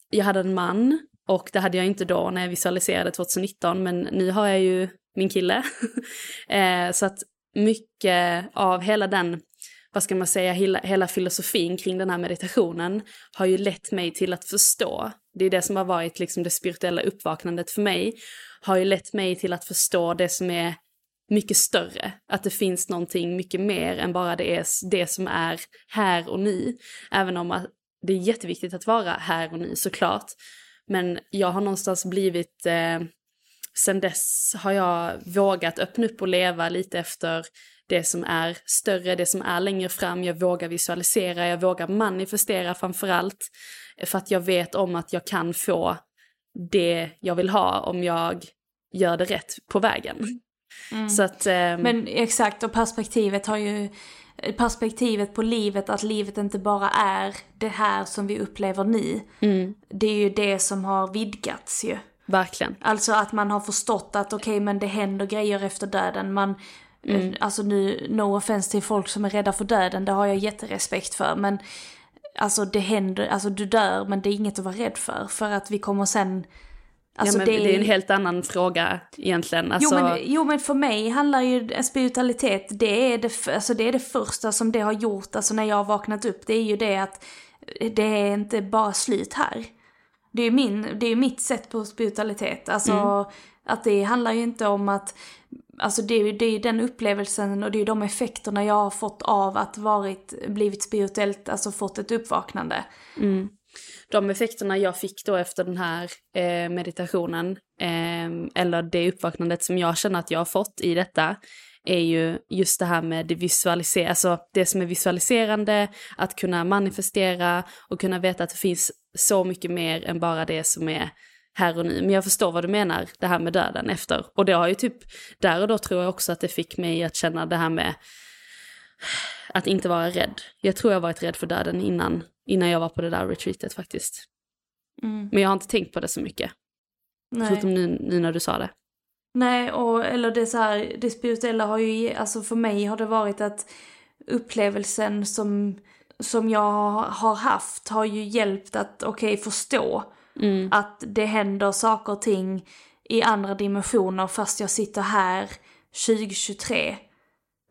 jag hade en man och det hade jag inte då när jag visualiserade 2019, men nu har jag ju min kille. <laughs> eh, så att mycket av hela den, vad ska man säga, hela, hela filosofin kring den här meditationen har ju lett mig till att förstå. Det är det som har varit liksom det spirituella uppvaknandet för mig. Har ju lett mig till att förstå det som är mycket större. Att det finns någonting mycket mer än bara det, är det som är här och nu. Även om det är jätteviktigt att vara här och nu såklart. Men jag har någonstans blivit, eh, sen dess har jag vågat öppna upp och leva lite efter det som är större, det som är längre fram. Jag vågar visualisera, jag vågar manifestera framför allt. För att jag vet om att jag kan få det jag vill ha om jag gör det rätt på vägen. Mm. Så att, eh, Men exakt, och perspektivet har ju perspektivet på livet, att livet inte bara är det här som vi upplever nu. Mm. Det är ju det som har vidgats ju. Verkligen. Alltså att man har förstått att okej okay, men det händer grejer efter döden. Man, mm. Alltså nu, no offense till folk som är rädda för döden, det har jag jätterespekt för. Men alltså det händer, alltså du dör men det är inget att vara rädd för. För att vi kommer sen Alltså ja, det... det... är en helt annan fråga egentligen. Alltså... Jo, men, jo men för mig handlar ju spiritualitet, det är det, alltså det är det första som det har gjort, alltså när jag har vaknat upp, det är ju det att det är inte bara slut här. Det är ju min, det är mitt sätt på spiritualitet, alltså mm. att det handlar ju inte om att, alltså det är ju det är den upplevelsen och det är ju de effekterna jag har fått av att varit, blivit spirituellt, alltså fått ett uppvaknande. Mm de effekterna jag fick då efter den här eh, meditationen, eh, eller det uppvaknandet som jag känner att jag har fått i detta, är ju just det här med det visualisera, alltså det som är visualiserande, att kunna manifestera och kunna veta att det finns så mycket mer än bara det som är här och nu. Men jag förstår vad du menar, det här med döden efter. Och det har ju typ, där och då tror jag också att det fick mig att känna det här med att inte vara rädd. Jag tror jag varit rädd för döden innan, innan jag var på det där retreatet faktiskt. Mm. Men jag har inte tänkt på det så mycket. Nej. Förutom nu, nu när du sa det. Nej, och eller det så här, det spirituella har ju, alltså för mig har det varit att upplevelsen som, som jag har haft har ju hjälpt att, okej, okay, förstå mm. att det händer saker och ting i andra dimensioner fast jag sitter här 2023.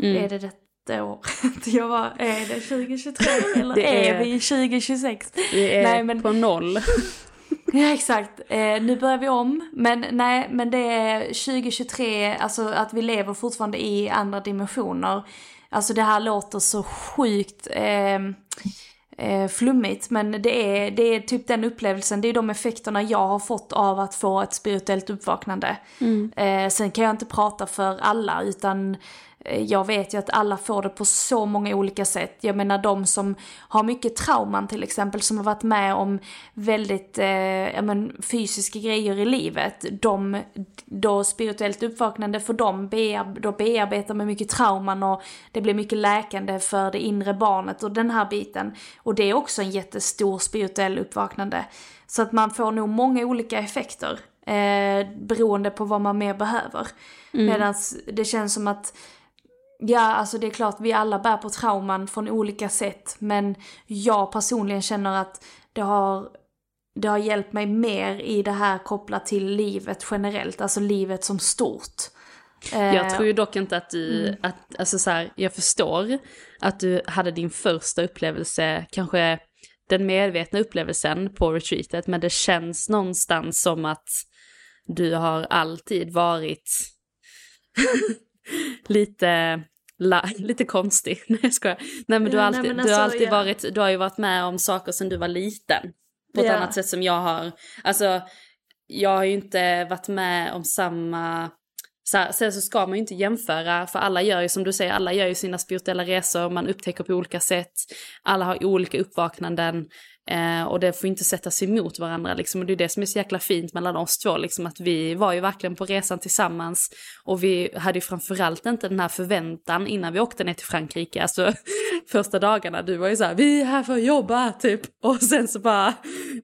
Mm. Är det det året. <laughs> Jag var, är det 2023 <laughs> eller det är, är vi 2026? Vi är nej, men, på noll. <laughs> ja exakt, eh, nu börjar vi om. Men nej, men det är 2023, alltså att vi lever fortfarande i andra dimensioner. Alltså det här låter så sjukt eh, eh, flummigt men det är, det är typ den upplevelsen, det är de effekterna jag har fått av att få ett spirituellt uppvaknande. Mm. Eh, sen kan jag inte prata för alla utan jag vet ju att alla får det på så många olika sätt. Jag menar de som har mycket trauman till exempel, som har varit med om väldigt eh, ja, men, fysiska grejer i livet. De, då spirituellt uppvaknande för dem, bear, då bearbetar med mycket trauman och det blir mycket läkande för det inre barnet och den här biten. Och det är också en jättestor spirituell uppvaknande. Så att man får nog många olika effekter. Eh, beroende på vad man mer behöver. Mm. Medan det känns som att Ja, alltså det är klart vi alla bär på trauman från olika sätt. Men jag personligen känner att det har, det har hjälpt mig mer i det här kopplat till livet generellt, alltså livet som stort. Jag eh, tror ju dock inte att du, mm. att, alltså så här, jag förstår att du hade din första upplevelse, kanske den medvetna upplevelsen på retreatet, men det känns någonstans som att du har alltid varit <laughs> lite La, <laughs> lite konstig, <laughs> nej jag skojar. Nej men du har alltid, nej, alltså, du har alltid ja. varit, du har ju varit med om saker sedan du var liten. På ett ja. annat sätt som jag har. Alltså, jag har ju inte varit med om samma, så här, sen så ska man ju inte jämföra, för alla gör ju som du säger, alla gör ju sina spirituella resor, man upptäcker på olika sätt, alla har olika uppvaknanden. Eh, och det får inte sättas emot varandra liksom. Och det är det som är så jäkla fint mellan oss två, liksom att vi var ju verkligen på resan tillsammans. Och vi hade ju framförallt inte den här förväntan innan vi åkte ner till Frankrike. Alltså <laughs> första dagarna, du var ju så här, vi är här för att jobba typ. Och sen så bara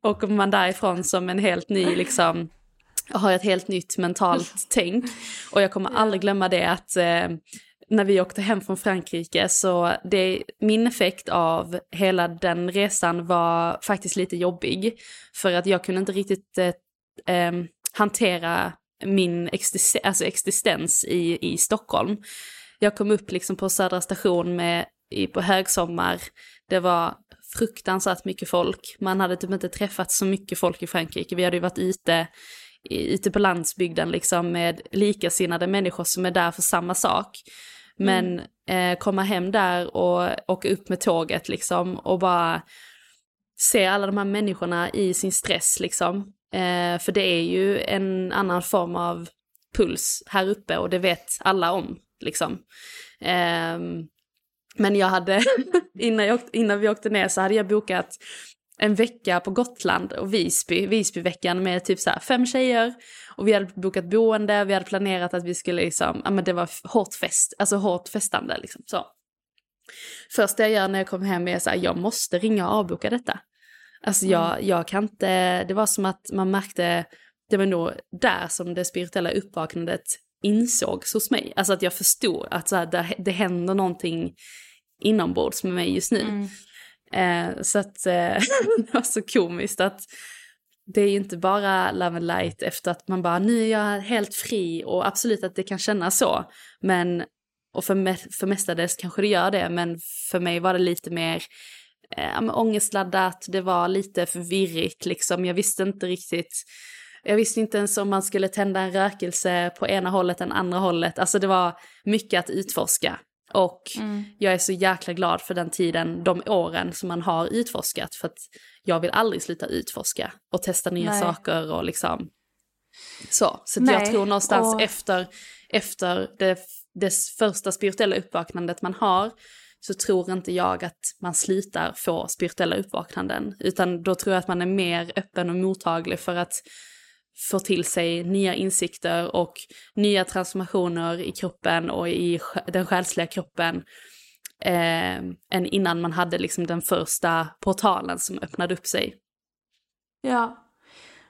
åker man därifrån som en helt ny liksom, har ett helt nytt mentalt tänk. Och jag kommer aldrig glömma det att eh, när vi åkte hem från Frankrike så det, min effekt av hela den resan var faktiskt lite jobbig. För att jag kunde inte riktigt eh, eh, hantera min existen alltså existens i, i Stockholm. jag kom upp liksom på Södra station med, i, på högsommar. Det var fruktansvärt mycket folk. Man hade typ inte träffat så mycket folk i Frankrike. Vi hade ju varit ute, ute på landsbygden liksom med likasinnade människor som är där för samma sak. Men mm. eh, komma hem där och åka upp med tåget liksom och bara se alla de här människorna i sin stress liksom. Eh, för det är ju en annan form av puls här uppe och det vet alla om liksom. Eh, men jag hade, <laughs> innan, jag, innan vi åkte ner så hade jag bokat en vecka på Gotland och Visby, Visbyveckan med typ så fem tjejer. Och vi hade bokat boende, vi hade planerat att vi skulle liksom, ja men det var hårt fest, alltså hårt festande liksom så. Första jag gör när jag kommer hem är så här, jag måste ringa och avboka detta. Alltså jag, mm. jag kan inte, det var som att man märkte, det var nog där som det spirituella uppvaknandet insågs hos mig. Alltså att jag förstod att så här, det, det händer någonting inombords med mig just nu. Mm. Eh, så att eh, <laughs> det var så komiskt att det är ju inte bara Love and Light efter att man bara nu är jag helt fri och absolut att det kan kännas så. Men, och för, me för mestadels kanske det gör det, men för mig var det lite mer eh, ångestladdat, det var lite förvirrigt liksom. Jag visste inte riktigt, jag visste inte ens om man skulle tända en rökelse på ena hållet än andra hållet. Alltså det var mycket att utforska. Och mm. jag är så jäkla glad för den tiden, de åren som man har utforskat. För att jag vill aldrig sluta utforska och testa nya Nej. saker och liksom så. Så jag tror någonstans och... efter, efter det, det första spirituella uppvaknandet man har så tror inte jag att man slutar få spirituella uppvaknanden. Utan då tror jag att man är mer öppen och mottaglig för att få till sig nya insikter och nya transformationer i kroppen och i den själsliga kroppen eh, än innan man hade liksom den första portalen som öppnade upp sig. Ja.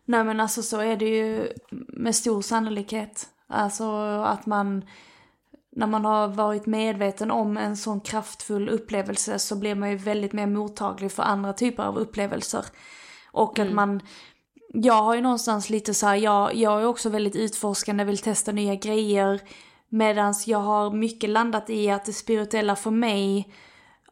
Nej men alltså så är det ju med stor sannolikhet. Alltså att man, när man har varit medveten om en sån kraftfull upplevelse så blir man ju väldigt mer mottaglig för andra typer av upplevelser. Och mm. att man jag har ju någonstans lite så här, jag, jag är också väldigt utforskande, vill testa nya grejer. Medan jag har mycket landat i att det spirituella för mig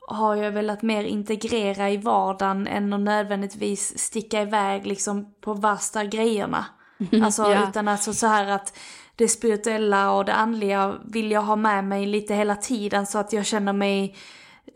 har jag velat mer integrera i vardagen än att nödvändigtvis sticka iväg liksom på värsta grejerna. <laughs> Alltså ja. utan alltså så här att det spirituella och det andliga vill jag ha med mig lite hela tiden så att jag känner mig,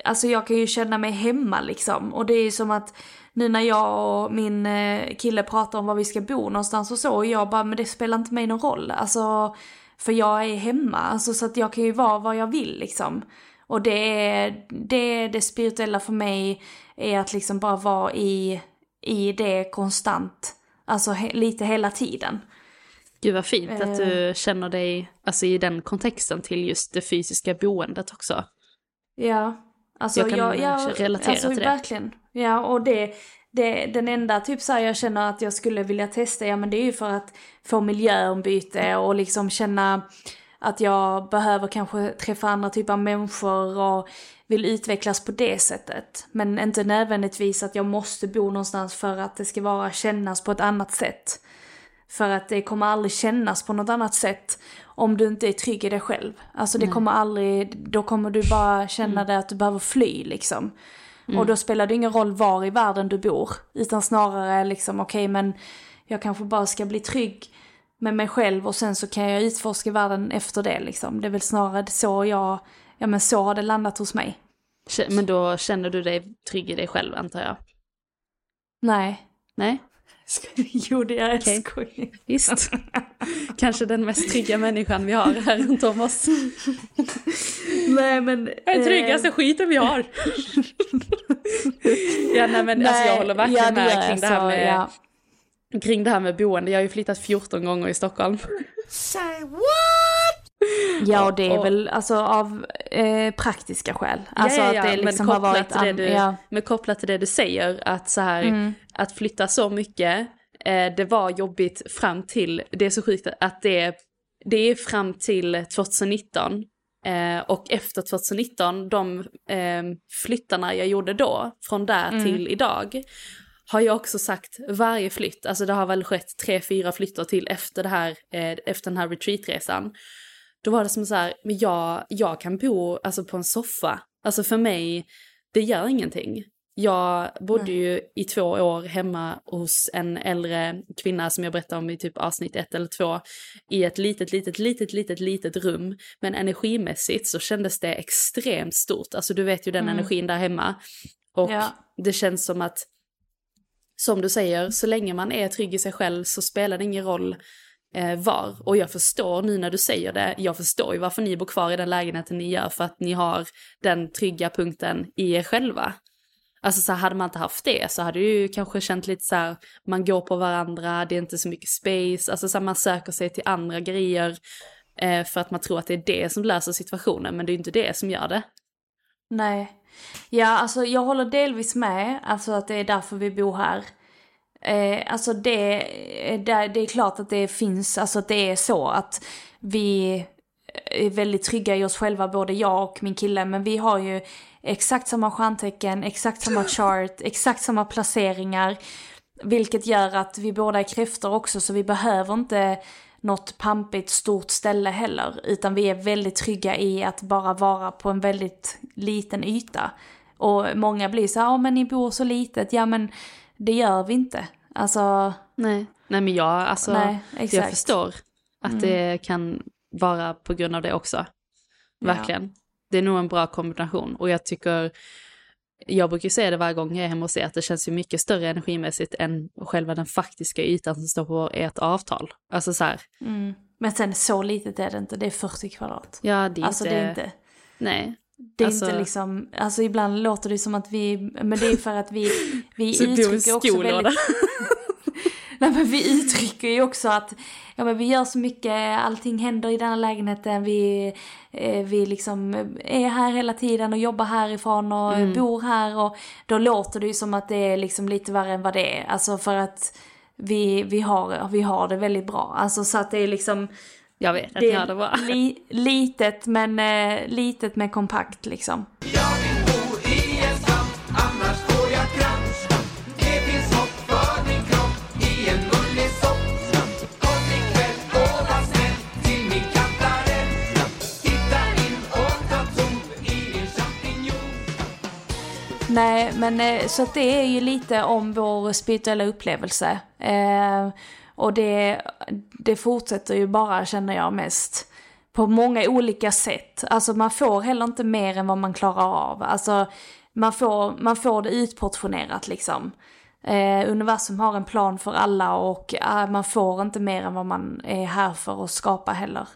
alltså jag kan ju känna mig hemma liksom. Och det är ju som att nu när jag och min eh, kille pratar om var vi ska bo någonstans och så, och jag bara, men det spelar inte mig någon roll. Alltså, för jag är hemma, alltså så att jag kan ju vara var jag vill liksom. Och det är det, det spirituella för mig är att liksom bara vara i, i det konstant. Alltså he, lite hela tiden. Gud vad fint att du eh. känner dig, alltså i den kontexten till just det fysiska boendet också. Ja, alltså jag kan jag, jag, relatera alltså, till det. Verkligen. Ja, och det, det, den enda typ så jag känner att jag skulle vilja testa, ja men det är ju för att få miljöombyte och liksom känna att jag behöver kanske träffa andra typer av människor och vill utvecklas på det sättet. Men inte nödvändigtvis att jag måste bo någonstans för att det ska vara kännas på ett annat sätt. För att det kommer aldrig kännas på något annat sätt om du inte är trygg i dig själv. Alltså det kommer aldrig, då kommer du bara känna mm. det att du behöver fly liksom. Mm. Och då spelar det ingen roll var i världen du bor. Utan snarare liksom, okej okay, men jag kanske bara ska bli trygg med mig själv och sen så kan jag utforska världen efter det liksom. Det är väl snarare så jag, ja men så har det landat hos mig. Men då känner du dig trygg i dig själv antar jag? Nej. Nej? <laughs> jo det är jag, okay. skojar. Visst. <laughs> Kanske den mest trygga människan vi har här runt om oss. <laughs> nej men... Den tryggaste eh... skiten vi har. ja nej men nej, alltså jag håller verkligen ja, med kring det här med... Ja. Kring det här med boende, jag har ju flyttat 14 gånger i Stockholm. Say what? Ja, och det är och, väl alltså av eh, praktiska skäl. Alltså ja, ja, att det liksom har varit... Till det du, ja. Men kopplat till det du säger, att så här, mm. Att flytta så mycket, eh, det var jobbigt fram till, det är så sjukt att det, det är fram till 2019. Eh, och efter 2019, de eh, flyttarna jag gjorde då, från där mm. till idag, har jag också sagt varje flytt, alltså det har väl skett tre, fyra flyttar till efter det här, eh, efter den här retreatresan då var det som så här, men jag, jag kan bo alltså, på en soffa. Alltså för mig, det gör ingenting. Jag bodde ju i två år hemma hos en äldre kvinna som jag berättade om i typ avsnitt ett eller två. I ett litet, litet, litet, litet, litet rum. Men energimässigt så kändes det extremt stort. Alltså du vet ju den energin där hemma. Och Ja. det känns som att, som du säger, så länge man är trygg i sig själv så spelar det ingen roll eh, var. Och jag förstår nu när du säger det, jag förstår ju varför ni bor kvar i den lägenheten ni gör, för att ni har den trygga punkten i er själva. Alltså så här, hade man inte haft det så hade du ju kanske känt lite så här, man går på varandra, det är inte så mycket space, alltså så här, man söker sig till andra grejer eh, för att man tror att det är det som löser situationen, men det är ju inte det som gör det. Nej. Ja, alltså jag håller delvis med, alltså att det är därför vi bor här. Eh, alltså det, eh, det, det är klart att det finns, alltså att det är så att vi eh, är väldigt trygga i oss själva, både jag och min kille, men vi har ju exakt samma stjärntecken, exakt samma chart, exakt samma placeringar. Vilket gör att vi båda är kräftor också, så vi behöver inte något pampigt stort ställe heller. Utan vi är väldigt trygga i att bara vara på en väldigt liten yta. Och många blir så här, ja men ni bor så litet, ja men det gör vi inte. Alltså, Nej. Nej men jag, alltså, Nej, jag. Mm. förstår att det kan vara på grund av det också. Verkligen. Det är nog en bra kombination och jag tycker, jag brukar säga det varje gång jag är hemma och ser att det känns ju mycket större energimässigt än själva den faktiska ytan som står på ert avtal. Alltså så här, mm. Men sen så litet är det inte, det är 40 kvadrat. ja det är Alltså inte, det är inte, nej. det är Alltså- inte liksom, alltså ibland låter det som att vi, men det är för att vi, vi <laughs> uttrycker också väldigt... <laughs> <laughs> Nej men vi uttrycker ju också att ja, men vi gör så mycket, allting händer i den här lägenheten, vi, eh, vi liksom är här hela tiden och jobbar härifrån och Mm. bor här och då låter det ju som att det är liksom lite värre än vad det är. Alltså för att vi, vi, har, vi har det väldigt bra. Alltså så att det är liksom Jag vet att det har det bra. li, litet men eh, litet men kompakt liksom. Nej, men eh, så att det är ju lite om vår spirituella upplevelse. Eh, och det, det fortsätter ju bara, känner jag mest, på många olika sätt. Alltså man får heller inte mer än vad man klarar av. Alltså man får, man får det utportionerat liksom. Eh, universum har en plan för alla och eh, man får inte mer än vad man är här för att skapa heller.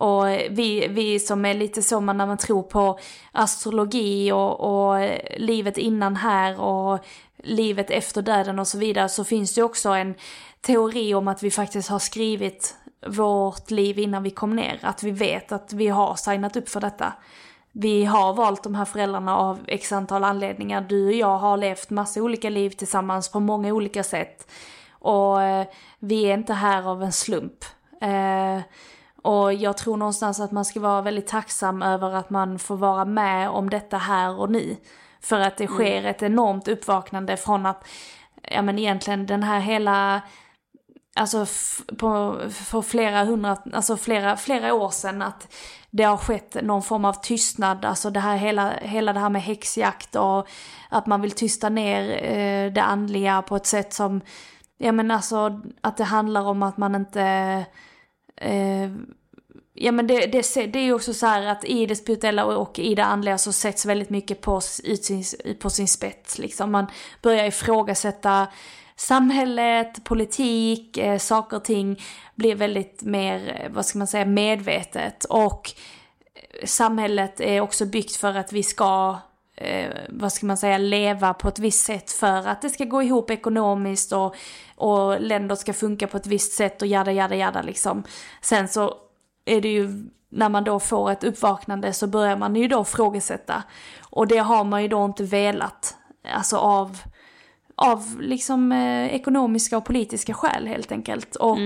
Och vi, vi som är lite så när man tror på astrologi och, och livet innan här och livet efter döden och så vidare så finns det också en teori om att vi faktiskt har skrivit vårt liv innan vi kom ner. Att vi vet att vi har signat upp för detta. Vi har valt de här föräldrarna av x antal anledningar. Du och jag har levt massa olika liv tillsammans på många olika sätt. Och eh, vi är inte här av en slump. Eh, och jag tror någonstans att man ska vara väldigt tacksam över att man får vara med om detta här och nu. För att det sker ett enormt uppvaknande från att, ja men egentligen den här hela, alltså på, för flera hundra, alltså flera, flera år sedan att det har skett någon form av tystnad, alltså det här hela, hela det här med häxjakt och att man vill tysta ner eh, det andliga på ett sätt som, ja men alltså att det handlar om att man inte eh, Ja men det, det, det är ju också så här att i det spirituella och i det andliga så sätts väldigt mycket på, ut sin, på sin spets. Liksom. Man börjar ifrågasätta samhället, politik, eh, saker och ting blir väldigt mer, eh, vad ska man säga, medvetet. Och eh, samhället är också byggt för att vi ska eh, vad ska man säga, leva på ett visst sätt för att det ska gå ihop ekonomiskt och, och länder ska funka på ett visst sätt och jada jada jada liksom. Sen så är det ju, när man då får ett uppvaknande så börjar man ju då frågasätta. Och det har man ju då inte velat, alltså av, av liksom eh, ekonomiska och politiska skäl helt enkelt. Och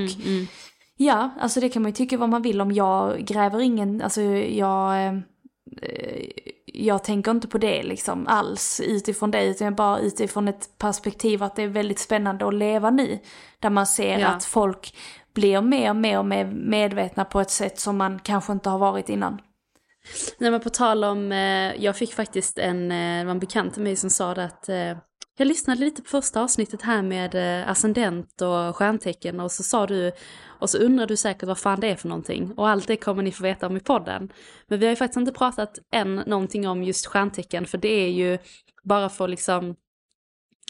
ja, alltså det kan man ju tycka vad man vill om. Jag gräver ingen, alltså jag... Eh, jag tänker inte på det liksom alls utifrån det, utan bara utifrån ett perspektiv att det är väldigt spännande att leva nu. Där man ser Ja. att folk blir mer och mer och mer medvetna på ett sätt som man kanske inte har varit innan. Nej men på tal om, eh, jag fick faktiskt en, eh, en bekant till mig som sa det att eh, jag lyssnade lite på första avsnittet här med ascendent och stjärntecken och så sa du, och så undrar du säkert vad fan det är för någonting. Och allt det kommer ni få veta om i podden. Men vi har ju faktiskt inte pratat än någonting om just stjärntecken, för det är ju bara för liksom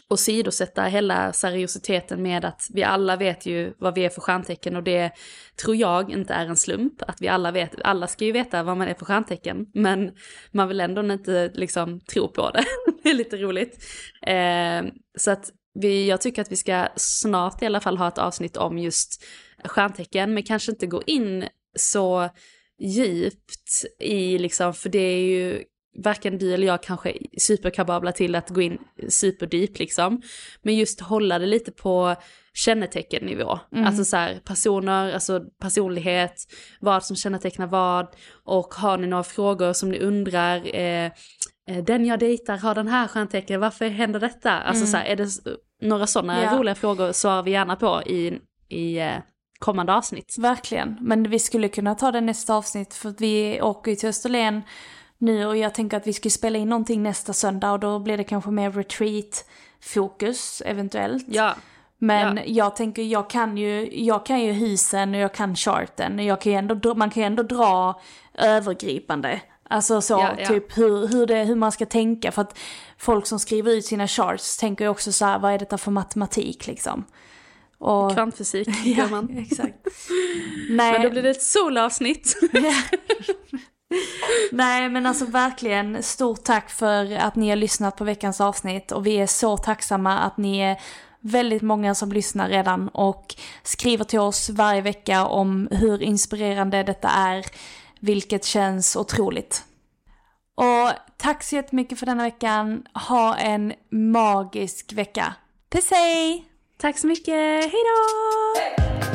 åsidosätta hela seriositeten med att vi alla vet ju vad vi är för stjärntecken och det tror jag inte är en slump. Att vi alla vet, alla ska ju veta vad man är för stjärntecken, men man vill ändå inte liksom tro på det. <laughs> det är lite roligt. Eh, så att vi, jag tycker att vi ska snart i alla fall ha ett avsnitt om just stjärntecken, men kanske inte gå in så djupt i liksom, för det är ju varken du eller jag kanske superkapabla till att gå in superdeep liksom. Men just hålla det lite på känneteckennivå. Mm. Alltså så här, personer, alltså personlighet, vad som kännetecknar vad. Och har ni några frågor som ni undrar, eh, eh den jag dejtar har den här stjärntecken, varför händer detta? Alltså mm. så här, är det några sådana ja. roliga frågor svarar vi gärna på i, i eh, kommande avsnitt. Verkligen, men vi skulle kunna ta det nästa avsnitt för att vi åker ju till Österlen nu och jag tänker att vi ska spela in någonting nästa söndag och då blir det kanske mer retreat-fokus eventuellt. Ja. Men ja. jag tänker, jag kan ju, jag kan ju husen och jag kan charten. Jag kan ändå, man kan ju ändå dra övergripande. Alltså så, ja, ja. typ hur, hur, det, hur man ska tänka. För att folk som skriver ut sina charts tänker ju också så här, vad är detta för matematik liksom? Och... Kvantfysik <laughs> ja, man. exakt. <laughs> Nej. Men då blir det ett solavsnitt. <laughs> Nej men alltså verkligen stort tack för att ni har lyssnat på veckans avsnitt och vi är så tacksamma att ni är väldigt många som lyssnar redan och skriver till oss varje vecka om hur inspirerande detta är, vilket känns otroligt. Och tack så jättemycket för denna veckan. Ha en magisk vecka. Puss hej! Tack så mycket, hejdå!